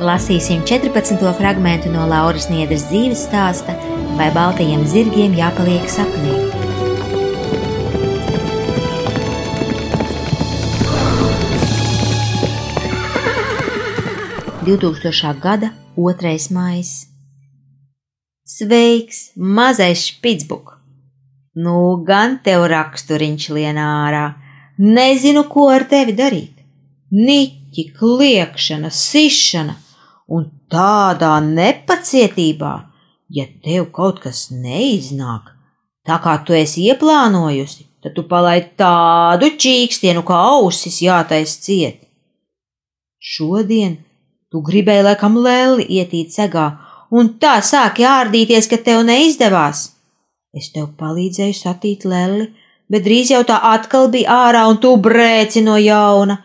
Lasīsim 14. fragment no Lauras Niedras dzīves stāsta, vai baltajiem zirgiem jāpaliek sapnī. gada 2. maija. Sveiks, mazais špicbuk! Nu, gan tev raksturiņš lienā ārā. Nezinu, ko ar tevi darīt. Niķi, kliekšana, sišana un tādā nepacietībā, ja tev kaut kas neiznāk, tā kā tu esi ieplānojusi, tad tu palaid tādu čīkstienu, kā ausis jātais ciet. Šodien tu gribēji laikam lēli ietīt segā, un tā sāki ārdīties, ka tev neizdevās. Es tev palīdzēju satīt lēli, bet drīz jau tā atkal bija ārā, un tu brēci no jauna.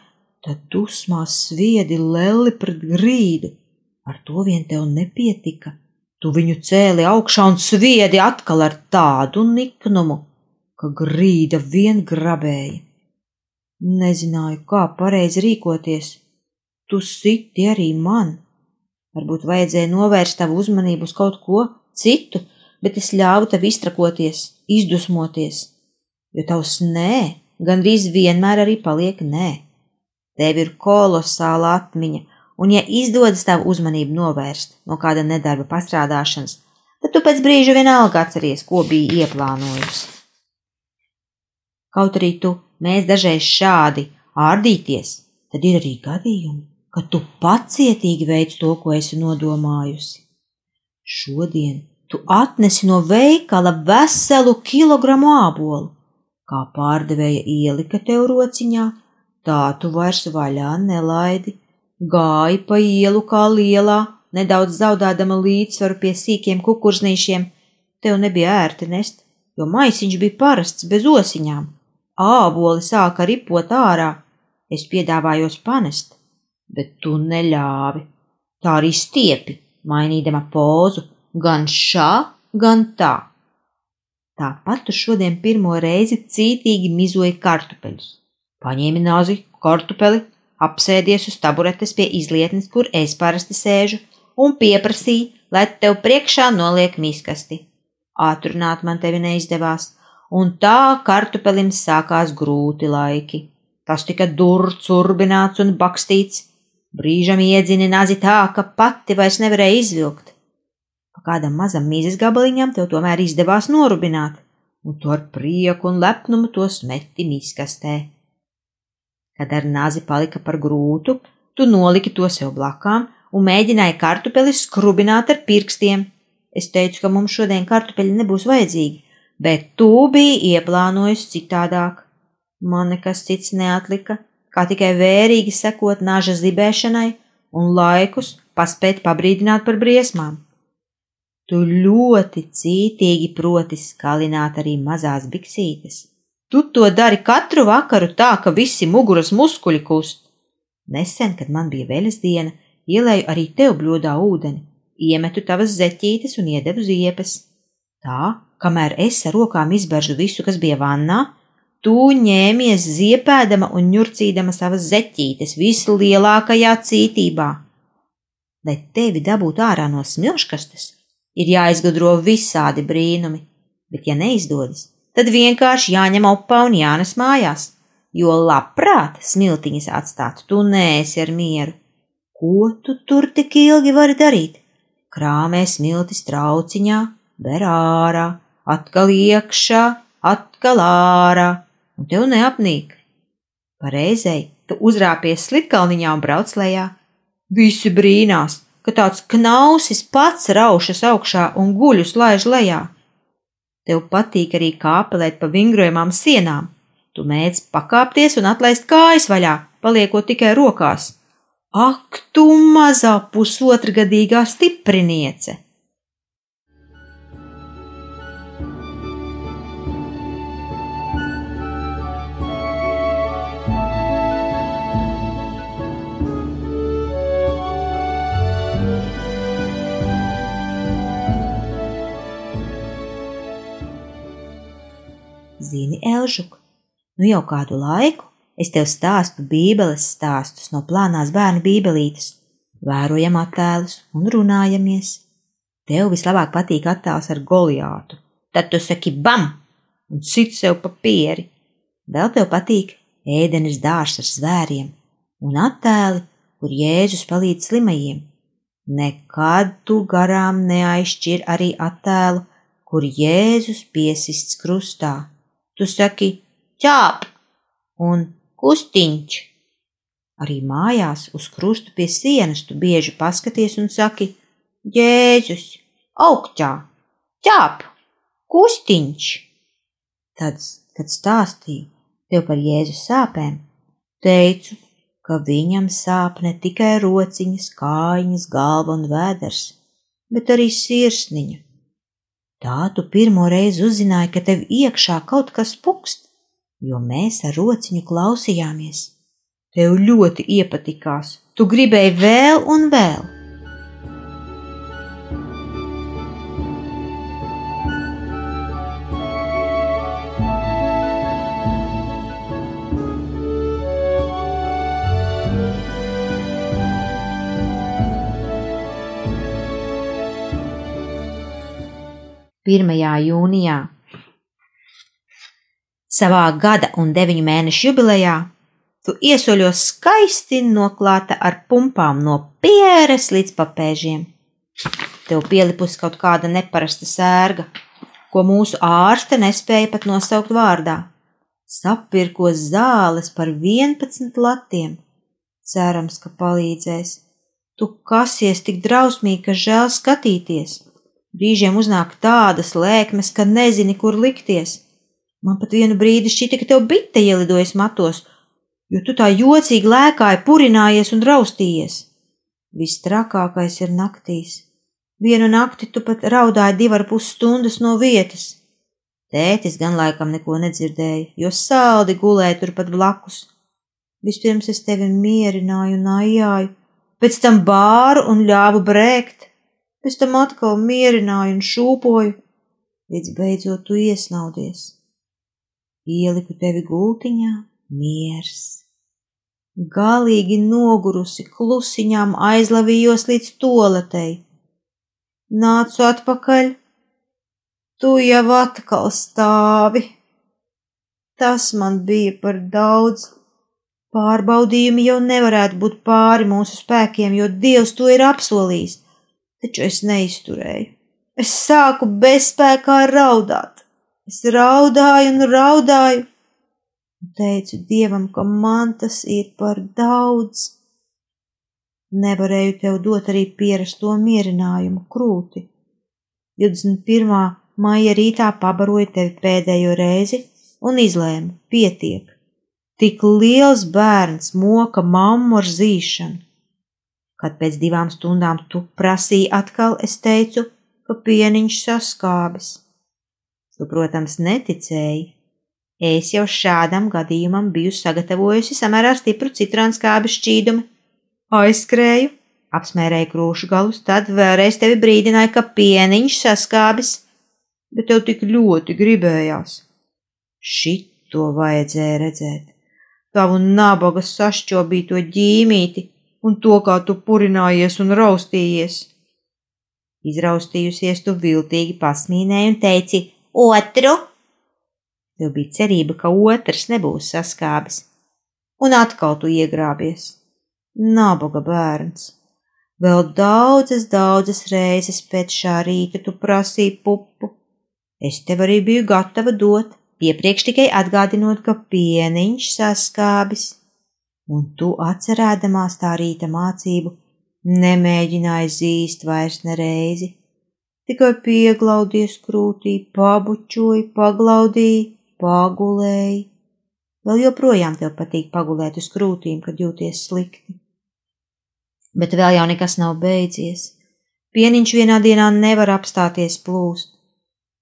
Tad dusmās sviedi lēli pret grīdu Ar to vien tev nepietika. Tu viņu cēli augšā un sviedi atkal ar tādu niknumu, ka grīda vien grabēja. Nezināju, kā pareizi rīkoties. Tu siti arī man. Varbūt vajadzēja novērst tavu uzmanību uz kaut ko citu, bet es ļāvu tev iztrakoties, izdusmoties, jo tavs nē gandrīz vienmēr arī paliek nē. Tev ir kolosāla atmiņa, un ja izdodas tavu uzmanību novērst no kāda nedarba pastrādāšanas, tad tu pēc brīža vienalga atceries, ko biji ieplānojusi. Kaut arī tu mēs dažreiz šādi ārdīties, tad ir arī gadījumi, kad tu pacietīgi veic to, ko esi nodomājusi. Šodien tu atnesi no veikala veselu kilogramu ābolu, kā pārdevēja ielika tev rociņā, tā tu vairs vaļā nelaidi gāja pa ielu kā lielā, nedaudz zaudēdama līdzsvaru pie sīkiem kukurznīšiem. Tev nebija ērti nest, jo maisiņš bija parasts bez osiņām. Āboli sāka ripot ārā. Es piedāvājos panest, bet tu neļāvi. Tā arī stiepi, mainīdama pozu, gan šā, gan tā. Tāpat tu šodien pirmo reizi cītīgi mizoji kartupeļus. Paņēmi nāzi kartupeli, apsēdies uz taburetes pie izlietnes, kur es parasti sēžu, un pieprasīja, lai tev priekšā noliek miskasti. Ātrunāt man tevi neizdevās, un tā kartupelim sākās grūti laiki. Tas tika durts, urbināts un bakstīts, brīžam iedzini nazi tā, ka pati vairs nevarēja izvilkt. Pa kādam mazam mīzes gabaliņam tev tomēr izdevās norubināt, un tu ar prieku un lepnumu to smeti miskastē. Kad ar nāzi palika par grūtu, tu noliki to sev blakām un mēģināji kartupeli skrubināt ar pirkstiem. Es teicu, ka mums šodien kartupeļi nebūs vajadzīgi, bet tu biji ieplānojis citādāk. Man nekas cits neatlika, kā tikai vērīgi sekot naža zibēšanai un laikus paspēt pabrīdināt par briesmām. Tu ļoti cītīgi proti skalināt arī mazās biksītes. Tu to dari katru vakaru tā, ka visi muguras muskuļi kust. Nesen, kad man bija veļas diena, ielēju arī tev bļodā ūdeni, iemetu tavas zeķītes un iedevu ziepes. Tā, kamēr es ar rokām izberžu visu, kas bija vannā, tu ņēmies ziepēdama un ņurcīdama savas zeķītes vislielākajā cītībā. Lai tevi dabūtu ārā no smilškastes, ir jāizgudro visādi brīnumi, bet ja neizdodas, tad vienkārši jāņem opā un jānes mājās. jo labprāt smiltiņas atstāt tu nēsi ar mieru. Ko tu tur tik ilgi vari darīt? Krāmē smiltis trauciņā, ber ārā, atkal iekšā, atkal ārā, un tev neapnīk. Pareizei, tu uzrāpies slitkalniņā un brauc lejā. Visi brīnās, ka tāds knausis pats raušas augšā un guļus laiž lejā. Tev patīk arī kāpelēt pa vingrojumām sienām. Tu mēdz pakāpties un atlaist kājas vaļā, paliekot tikai rokās. Ak, tu mazā pusotrgadīgā stipriniece! Zini, Elžuk, nu jau kādu laiku es tev stāstu bībeles stāstus no plānās bērnu bībelītes, vērojam attēlus un runājamies. Tev vislabāk patīk attēls ar goliātu, tad tu saki bam un sit sev pa pieri. Vēl tev patīk ēdenes dārs ar zvēriem un attēli, kur Jēzus palīdz slimajiem. Nekad tu garām neaizšķir arī attēlu, kur Jēzus piesists krustā Tu saki ķāp un kustiņš. Arī mājās uz krustu pie sienas tu bieži paskaties un saki Jēzus, augtā, ķāp, kustiņš. Tad, kad stāstīju tev par Jēzus sāpēm, teicu, ka viņam sāp ne tikai rociņas, kājiņas, galva un vēders, bet arī sirsniņa Tā tu pirmo reizi uzzināji, ka tev iekšā kaut kas pukst, jo mēs ar rociņu klausījāmies. Tev ļoti iepatikās, tu gribēji vēl un vēl. Pirmajā jūnijā. Savā gada un deviņu mēnešu jubilejā tu iesoļos skaisti noklāta ar pumpām no pieres līdz papēžiem. Tev pielipus kaut kāda neparasta sērga, ko mūsu ārste nespēja pat nosaukt vārdā. Sapirkos zāles par 11 latiem. Cerams, ka palīdzēs. Tu kasies tik drausmīgi, ka žēl skatīties. Brīžiem uznāk tādas lēkmes, ka nezini, kur likties. Man pat vienu brīdi šķita, ka tev bite ielidojas matos, jo tu tā jocīgi lēkāji, purinājies un raustījies. Viss trakākais ir naktīs. Vienu nakti tu pat raudāji divar pus stundas no vietas. Tētis gan laikam neko nedzirdēja, jo saldi gulēja turpat blakus. Vispirms es tevi mierināju un ajāju, pēc tam bāru un ļāvu brēkt pēc tam atkal mierināju un šūpoju, līdz beidzot tu iesnaudies. Ieliku tevi gultiņā, miers. Galīgi nogurusi, klusiņām aizlavījos līdz toletei. Nācu atpakaļ, tu jau atkal stāvi. Tas man bija par daudz. Pārbaudījumi jau nevarētu būt pāri mūsu spēkiem, jo Dievs to ir apsolījis taču es neizturēju. Es sāku bezspēkā raudāt. Es raudāju un raudāju, un teicu Dievam, ka man tas ir par daudz. Nevarēju tev dot arī pierasto mierinājumu krūti. 21. maija rītā pabaroju tevi pēdējo reizi un izlēmu, pietiek. Tik liels bērns moka mammu ar zīšanu. Kad pēc divām stundām tu prasīji atkal, es teicu, ka pieniņš saskābis. Tu, protams, neticēji. Es jau šādam gadījumam biju sagatavojusi samērā stipru citronskābi šķīdumu. Aizskrēju, apsmērēju krūšu galus, tad vēlreiz tevi brīdināju, ka pieniņš saskābis, bet tev tik ļoti gribējās. Šito vajadzēja redzēt. Tavu nabaga sašķobīto ģīmīti un to, kā tu purinājies un raustījies. Izraustījusies, tu viltīgi pasmīnēji un teici: Otru! Tev bija cerība, ka otrs nebūs saskābis. un atkal tu iegrābies. Nabaga bērns. Vēl daudzas, daudzas reizes pēc šā rīta tu prasīji pupu. Es tev arī biju gatava dot, piepriekš tikai atgādinot, ka pieniņš saskābis, un tu atcerēdamās tā rīta mācību nemēģināji zīst vairs nereizi, tikai pieglaudies krūtī, pabučoji, paglaudīji, pagulēji. Vēl joprojām tev patīk pagulēt uz krūtīm, kad jūties slikti. Bet vēl jau nekas nav beidzies. Pieniņš vienā dienā nevar apstāties plūst.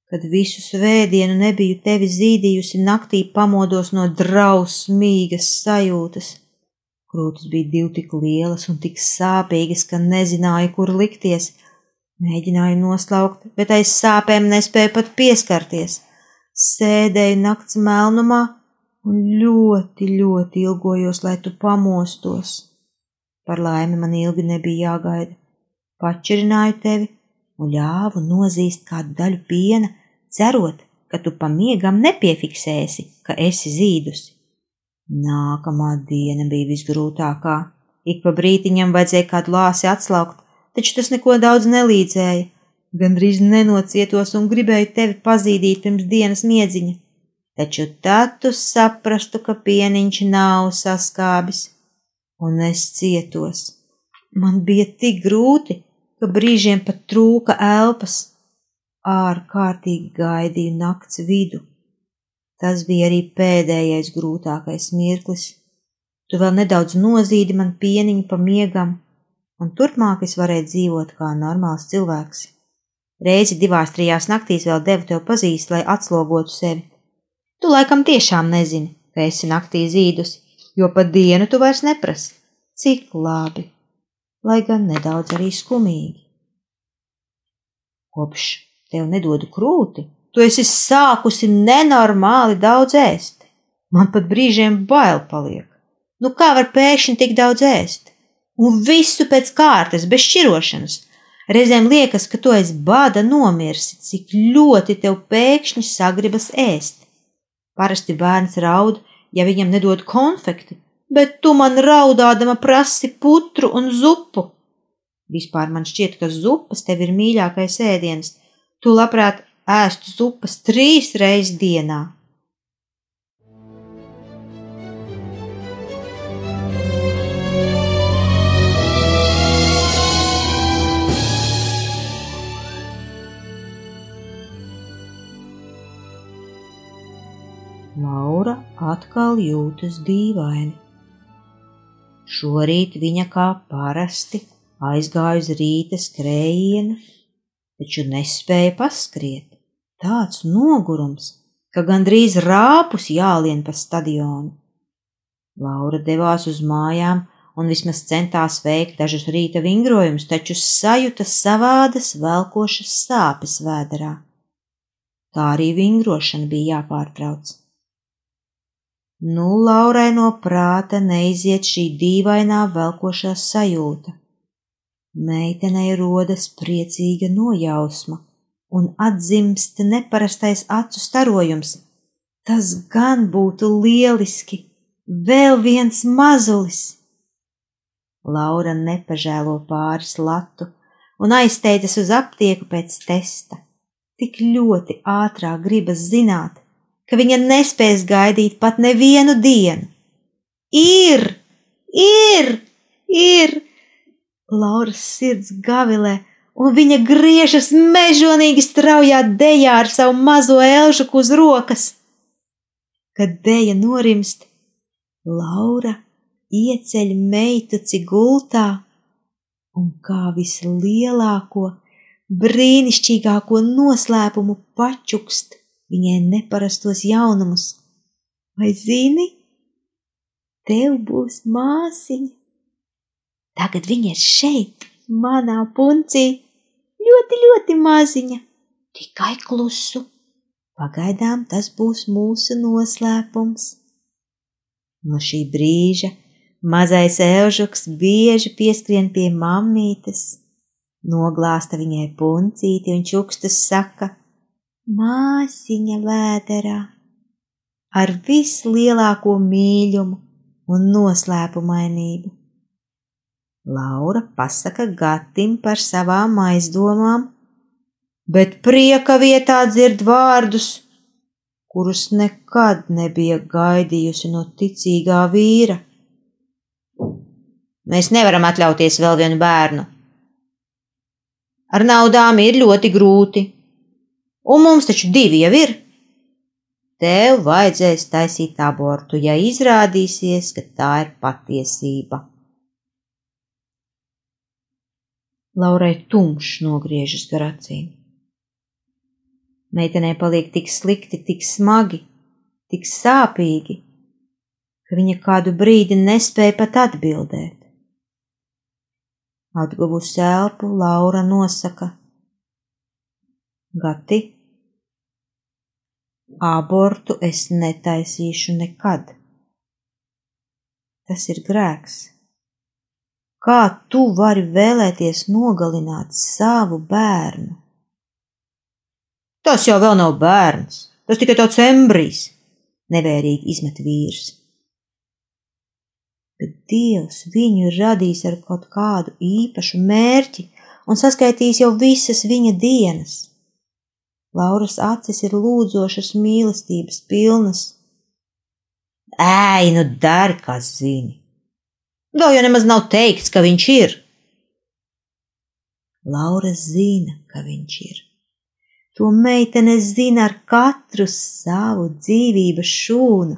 Kad visu svētdienu nebiju tevi zīdījusi, naktī pamodos no drausmīgas sajūtas. Krūtis bija divi tik lielas un tik sāpīgas, ka nezināju, kur likties. Mēģināju noslaukt, bet aiz sāpēm nespēju pat pieskarties. Sēdēju nakts melnumā un ļoti, ļoti ilgojos, lai tu pamostos. Par laimi man ilgi nebija jāgaida. Pačirināju tevi un ļāvu nozīst kādu daļu piena, cerot, ka tu pamiegam nepiefiksēsi, ka esi zīdusi. Nākamā diena bija visgrūtākā. Ik pa brītiņam vajadzēja kādu lāsi atslaukt, taču tas neko daudz nelīdzēja. Gandrīz nenocietos un gribēju tevi pazīdīt pirms dienas miedziņa taču tad tu saprastu, ka pieniņš nav saskābis, un es cietos. Man bija tik grūti, ka brīžiem pat trūka elpas, ārkārtīgi gaidīju nakts vidu. Tas bija arī pēdējais grūtākais mirklis. Tu vēl nedaudz nozīdi man pieniņu pa miegam, un turpmāk es varēju dzīvot kā normāls cilvēks. Reizi divās, trijās naktīs vēl devu tev pazīst, lai atslogotu sevi, Tu laikam tiešām nezini, ka esi naktī zīdus, jo pa dienu tu vairs neprasi. Cik labi, lai gan nedaudz arī skumīgi. Kopš tev nedodu krūti, tu esi sākusi nenormāli daudz ēst. Man pat brīžiem bail paliek. Nu kā var pēkšņi tik daudz ēst? Un visu pēc kārtas, bez šķirošanas. Reizēm liekas, ka tu aiz bada nomirsi, cik ļoti tev pēkšņi sagribas ēst. Parasti bērns raud, ja viņam nedod konfekti, bet tu man raudādama prasi putru un zupu. Vispār man šķiet, ka zupas tev ir mīļākais ēdiens. Tu labprāt ēstu zupas trīs reizes dienā. Laura atkal jūtas dīvaini. Šorīt viņa kā parasti aizgāja uz rīta skrējienu, taču nespēja paskriet. Tāds nogurums, ka gandrīz rāpus jālien pa stadionu. Laura devās uz mājām un vismaz centās veikt dažus rīta vingrojumus, taču sajūta savādas velkošas sāpes vēderā. Tā arī vingrošana bija jāpārtrauc. Nu, Laurai no prāta neiziet šī dīvainā velkošā sajūta. Meitenei rodas priecīga nojausma un atzimst neparastais acu starojums. Tas gan būtu lieliski! Vēl viens mazulis! Laura nepažēlo pāris latu un aizsteidzas uz aptieku pēc testa. Tik ļoti ātrā gribas zināt, ka viņa nespēs gaidīt pat nevienu dienu. Ir, ir, ir! Lauras sirds gavilē, un viņa griežas mežonīgi straujā dejā ar savu mazo elžuku uz rokas. Kad deja norimst, Laura ieceļ meitu cigultā un kā vislielāko, brīnišķīgāko noslēpumu pačukst viņai neparastos jaunumus. Vai zini, tev būs māsiņa? Tagad viņa ir šeit, manā puncī, ļoti, ļoti maziņa, tikai klusu. Pagaidām tas būs mūsu noslēpums. No šī brīža mazais elžuks bieži pieskrien pie mammītes, noglāsta viņai puncīti un čukstas saka – māsiņa vēderā ar vislielāko mīļumu un noslēpumainību. Laura pasaka Gatim par savām aizdomām, bet prieka vietā dzird vārdus, kurus nekad nebija gaidījusi no ticīgā vīra. Mēs nevaram atļauties vēl vienu bērnu. Ar naudām ir ļoti grūti, un mums taču divi jau ir. Tev vajadzēs taisīt abortu, ja izrādīsies, ka tā ir patiesība. Laurai tumšs nogriežas gar acīm. Meitenē paliek tik slikti, tik smagi, tik sāpīgi, ka viņa kādu brīdi nespēja pat atbildēt. Atguvusi elpu, Laura nosaka: Gati, abortu es netaisīšu nekad. Tas ir grēks. Kā tu vari vēlēties nogalināt savu bērnu? Tas jau vēl nav bērns, tas tikai tāds embrijs, nevērīgi izmet vīrs. Bet Dievs viņu ir radījis ar kaut kādu īpašu mērķi un saskaitījis jau visas viņa dienas. Lauras acis ir lūdzošas mīlestības pilnas. Ej, nu dari, kā zini! Vēl jau nemaz nav teikts, ka viņš ir. Laura zina, ka viņš ir. To meitene zina ar katru savu dzīvības šūnu,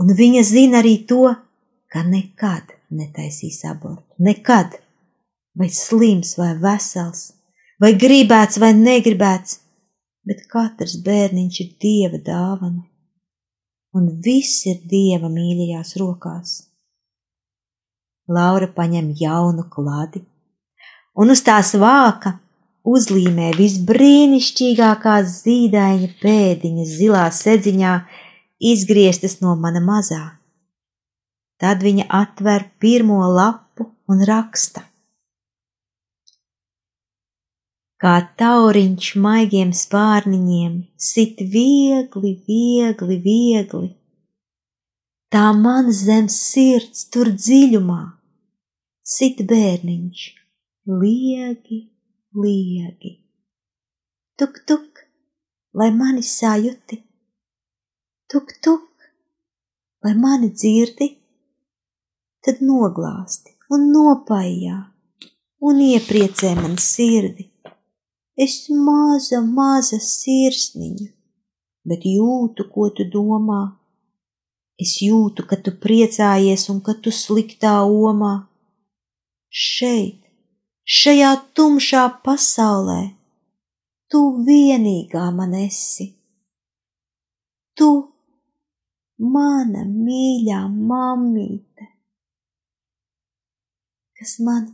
un viņa zina arī to, ka nekad netaisīs abortu. Nekad! Vai slims, vai vesels, vai gribēts, vai negribēts, bet katrs bērniņš ir dieva dāvana, un viss ir dieva mīļajās rokās. Laura paņem jaunu kladi un uz tās vāka uzlīmē visbrīnišķīgākās zīdaiņa pēdiņas zilā sedziņā, izgrieztas no mana mazā. Tad viņa atver pirmo lapu un raksta. Kā tauriņš maigiem spārniņiem sit viegli, viegli, viegli tā man zem sirds tur dziļumā sit bērniņš, liegi, liegi. Tuk, tuk, vai mani sajuti? Tuk, tuk, vai mani dzirdi? Tad noglāsti un nopaijā un iepriecē man sirdi. Es maza, maza sirsniņa, bet jūtu, ko tu domā Es jūtu, ka tu priecājies un ka tu sliktā omā. Šeit, šajā tumšā pasaulē, tu vienīgā man esi. Tu, mana mīļā mammīte, kas man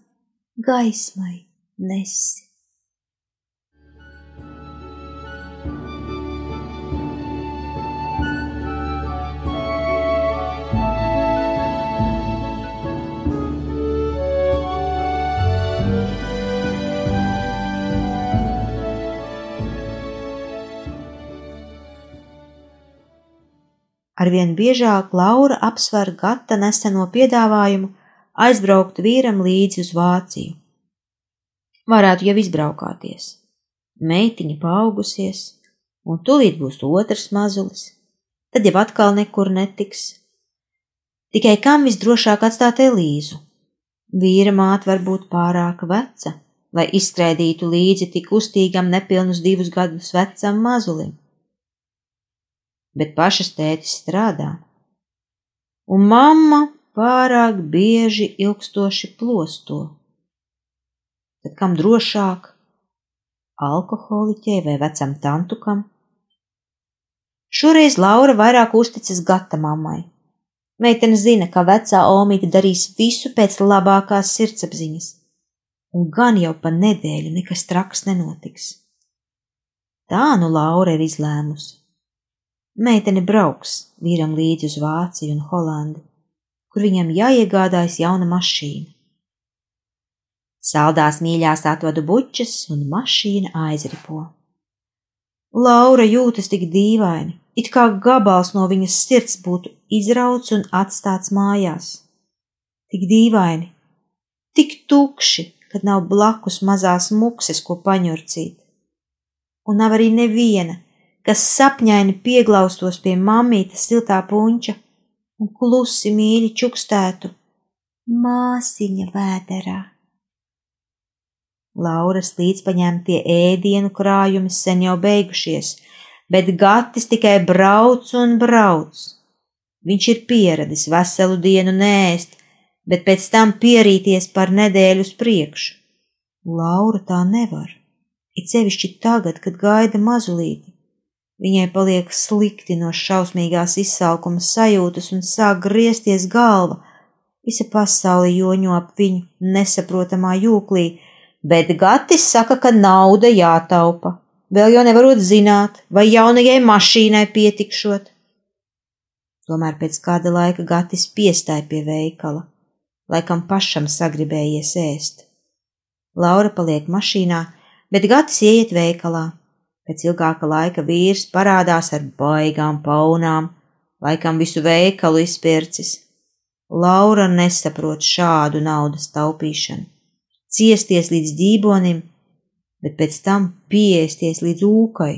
gaismai nesi. Arvien biežāk Laura apsver Gata neseno piedāvājumu aizbraukt vīram līdzi uz Vāciju. Varētu jau izbraukāties. Meitiņa paaugusies, un tūlīt būs otrs mazulis, tad jau atkal nekur netiks. Tikai kam visdrošāk atstāt Elīzu? Vīra māte var būt pārāk veca, lai izskrēdītu līdzi tik uztīgam nepilnus divus gadus vecam mazulim bet pašas tētis strādā. Un mamma pārāk bieži ilgstoši plosto. Tad kam drošāk? Alkoholiķei vai vecam tantukam? Šoreiz Laura vairāk uzticas gata mammai. Meitene zina, ka vecā omīte darīs visu pēc labākās sirdsapziņas, un gan jau pa nedēļu nekas traks nenotiks. Tā nu Laura ir izlēmusi. Meitene brauks vīram līdzi uz Vāciju un Holandi, kur viņam jāiegādājas jauna mašīna. Saldās mīļās atvadu bučas un mašīna aizripo. Laura jūtas tik dīvaini, it kā gabals no viņas sirds būtu izrauts un atstāts mājās. Tik dīvaini, tik tukši, kad nav blakus mazās mukses, ko paņurcīt. Un nav arī neviena, kas sapņaini pieglaustos pie mammītes siltā punča un klusi mīļi čukstētu māsiņa vēderā. Lauras līdzpaņemtie ēdienu krājumi sen jau beigušies, bet Gatis tikai brauc un brauc. Viņš ir pieradis veselu dienu nēst, bet pēc tam pierīties par nedēļu uz priekšu. Laura tā nevar, it sevišķi tagad, kad gaida mazulīti. Viņai paliek slikti no šausmīgās izsalkuma sajūtas un sāk griezties galva. Visa pasaule joņo ap viņu nesaprotamā jūklī, bet Gatis saka, ka nauda jātaupa. Vēl jau nevarot zināt, vai jaunajai mašīnai pietikšot. Tomēr pēc kāda laika Gatis piestāja pie veikala, laikam pašam sagribējies ēst. Laura paliek mašīnā, bet Gatis ieiet veikalā. Pēc ilgāka laika vīrs parādās ar baigām paunām, laikam visu veikalu izpircis. Laura nesaprot šādu naudas taupīšanu. Ciesties līdz dībonim, bet pēc tam pieēsties līdz ūkai.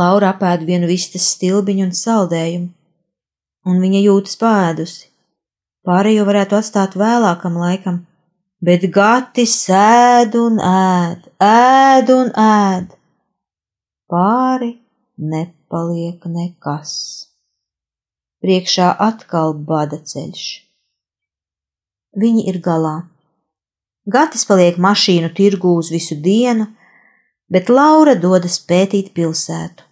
Laura apēd vienu vistas stilbiņu un saldējumu, un viņa jūtas pēdusi. Pārējo varētu atstāt vēlākam laikam, bet gatis ēd un ēd, ēd un ēd. Pāri nepaliek nekas. Priekšā atkal bada ceļš. Viņi ir galā. Gatis paliek mašīnu tirgū uz visu dienu, bet Laura dodas pētīt pilsētu.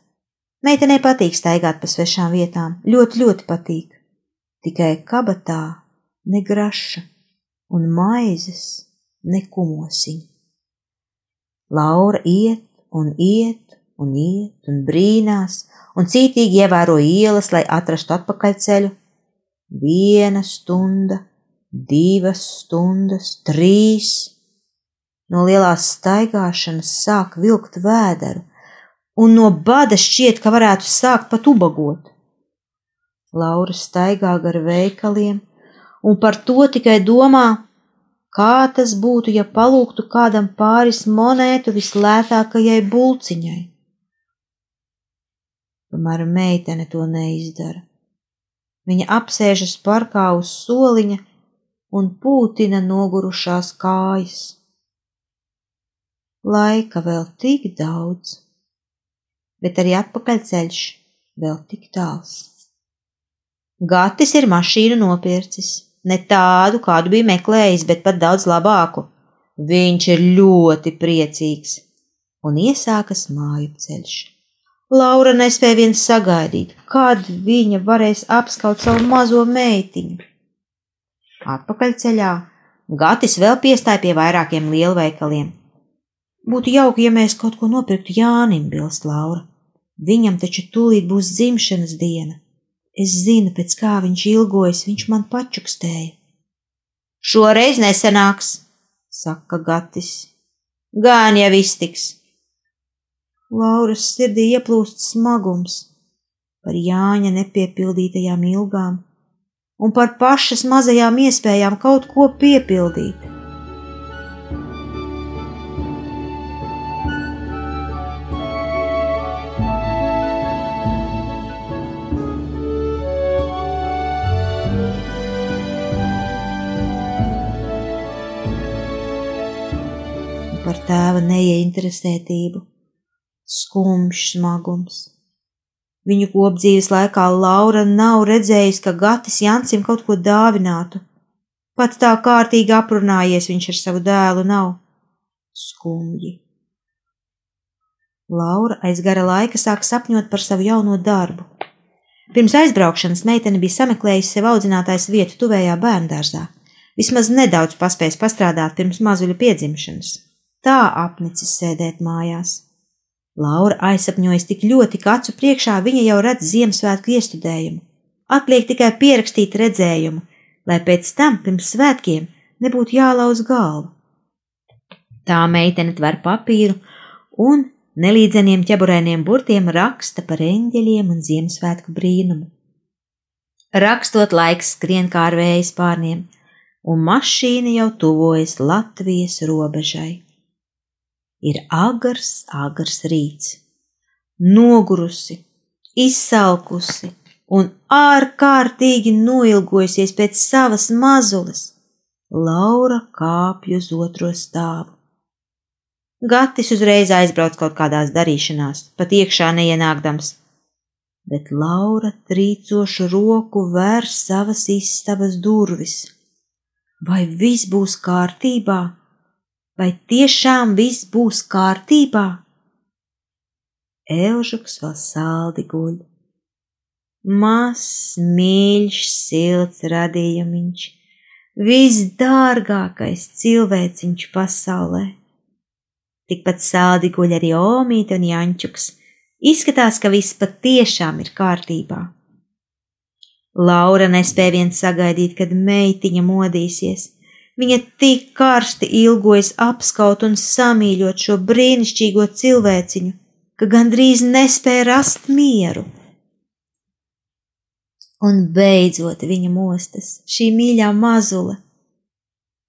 Meitenei patīk staigāt pa svešām vietām, ļoti, ļoti patīk. Tikai kabatā negraša un maizes nekumosiņ. Laura iet un iet un iet un brīnās un cītīgi ievēro ielas, lai atrastu atpakaļceļu. Viena stunda, divas stundas, trīs. No lielās staigāšanas sāk vilkt vēderu, un no bada šķiet, ka varētu sākt pat ubagot. Laura staigā gar veikaliem, un par to tikai domā, kā tas būtu, ja palūgtu kādam pāris monētu vislētākajai bulciņai. Tomēr meitene to neizdara. Viņa apsēžas parkā uz soliņa un pūtina nogurušās kājas. Laika vēl tik daudz, bet arī atpakaļceļš vēl tik tāls. Gatis ir mašīnu nopircis, ne tādu, kādu bija meklējis, bet pat daudz labāku. Viņš ir ļoti priecīgs, un iesākas māju ceļš. Laura nespēja viens sagaidīt, kad viņa varēs apskaut savu mazo meitiņu. Atpakaļceļā Gatis vēl piestāja pie vairākiem lielveikaliem. Būtu jauki, ja mēs kaut ko nopirktu Jānim, bilst Laura. Viņam taču tūlīt būs dzimšanas diena. Es zinu, pēc kā viņš ilgojas, viņš man pačukstēja. Šoreiz nesenāks, saka Gatis. Gan jau iztiks. Lauras sirdī ieplūst smagums par Jāņa nepiepildītajām ilgām un par pašas mazajām iespējām kaut ko piepildīt. Par tēva neieinteresētību, skumjš smagums. Viņu kopdzīves laikā Laura nav redzējusi, ka Gatis Jansim kaut ko dāvinātu. Pat tā kārtīgi aprunājies viņš ar savu dēlu nav. Skumji. Laura aiz gara laika sāk sapņot par savu jauno darbu. Pirms aizbraukšanas meitene bija sameklējusi sev audzinātājs vietu tuvējā bērndārzā, vismaz nedaudz paspējis pastrādāt pirms mazuļa piedzimšanas tā apnicis sēdēt mājās. Laura aizsapņojas tik ļoti, ka acu priekšā viņa jau redz Ziemassvētku iestudējumu. Atliek tikai pierakstīt redzējumu, lai pēc tam, pirms svētkiem, nebūtu jālauz galva. Tā meitene tver papīru un nelīdzeniem ķeburēniem burtiem raksta par eņģeļiem un Ziemassvētku brīnumu. Rakstot laiks skrien kā ar vējas pārniem, un mašīna jau tuvojas Latvijas robežai. Ir agars, agars rīts, nogurusi, izsalkusi un ārkārtīgi noilgojusies pēc savas mazules. Laura kāpj uz otro stāvu. Gatis uzreiz aizbrauc kaut kādās darīšanās, pat iekšā neienākdams, bet Laura trīcošu roku vērs savas istabas durvis. Vai viss būs kārtībā? Vai tiešām viss būs kārtībā? Elžuks vēl saldi guļ. Mazs, mīļš, silts radījumiņš, visdārgākais cilvēciņš pasaulē. Tikpat sādi guļ arī Omīte un Jančuks. Izskatās, ka viss patiešām ir kārtībā. Laura nespēja vien sagaidīt, kad meitiņa modīsies. Viņa tik karsti ilgojas apskaut un samīļot šo brīnišķīgo cilvēciņu, ka gandrīz nespēja rast mieru. Un beidzot viņa mostas, šī mīļā mazule.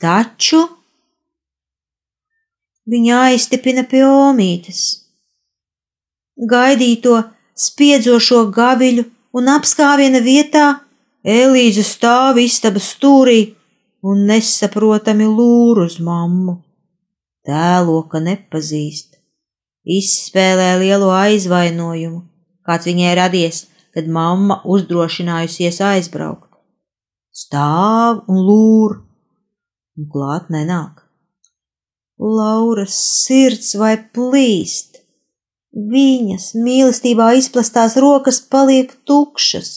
Taču viņa aiztipina pie omītes. Gaidīto spiedzošo gaviļu un apskāviena vietā Elīze stāv istabas stūrī un nesaprotami lūr uz mammu. Tēlo, ka nepazīst, izspēlē lielo aizvainojumu, kāds viņai radies, kad mamma uzdrošinājusies aizbraukt. Stāv un lūr, un klāt nenāk. Lauras sirds vai plīst. Viņas mīlestībā izplastās rokas paliek tukšas,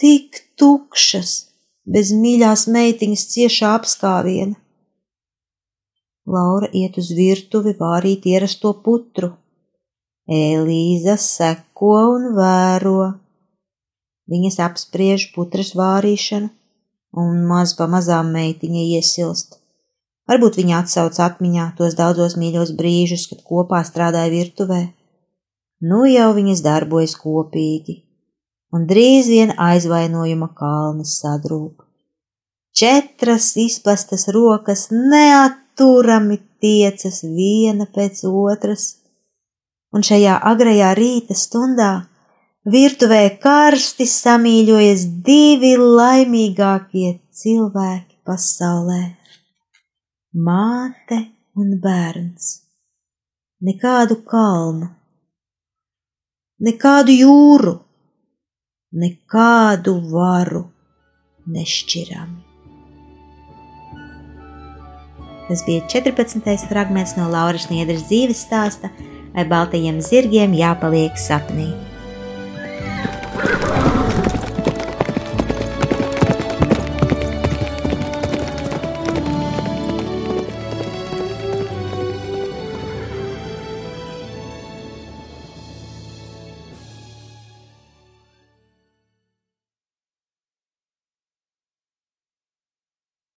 tik tukšas, bez mīļās meitiņas ciešā apskāviena. Laura iet uz virtuvi vārīt ierasto putru. Elīza seko un vēro. Viņas apspriež putras vārīšanu, un maz pa mazām meitiņa iesilst. Varbūt viņa atsauc atmiņā tos daudzos mīļos brīžus, kad kopā strādāja virtuvē. Nu jau viņas darbojas kopīgi, un drīz vien aizvainojuma kalnis sadrūp. Četras izplastas rokas neatturami tiecas viena pēc otras, un šajā agrajā rīta stundā virtuvē karsti samīļojas divi laimīgākie cilvēki pasaulē māte un bērns. Nekādu kalnu, nekādu jūru, nekādu varu nešķirami. Tas bija 14. fragments no Lauras Niedras dzīves stāsta, vai baltajiem zirgiem jāpaliek sapnī. Thank you.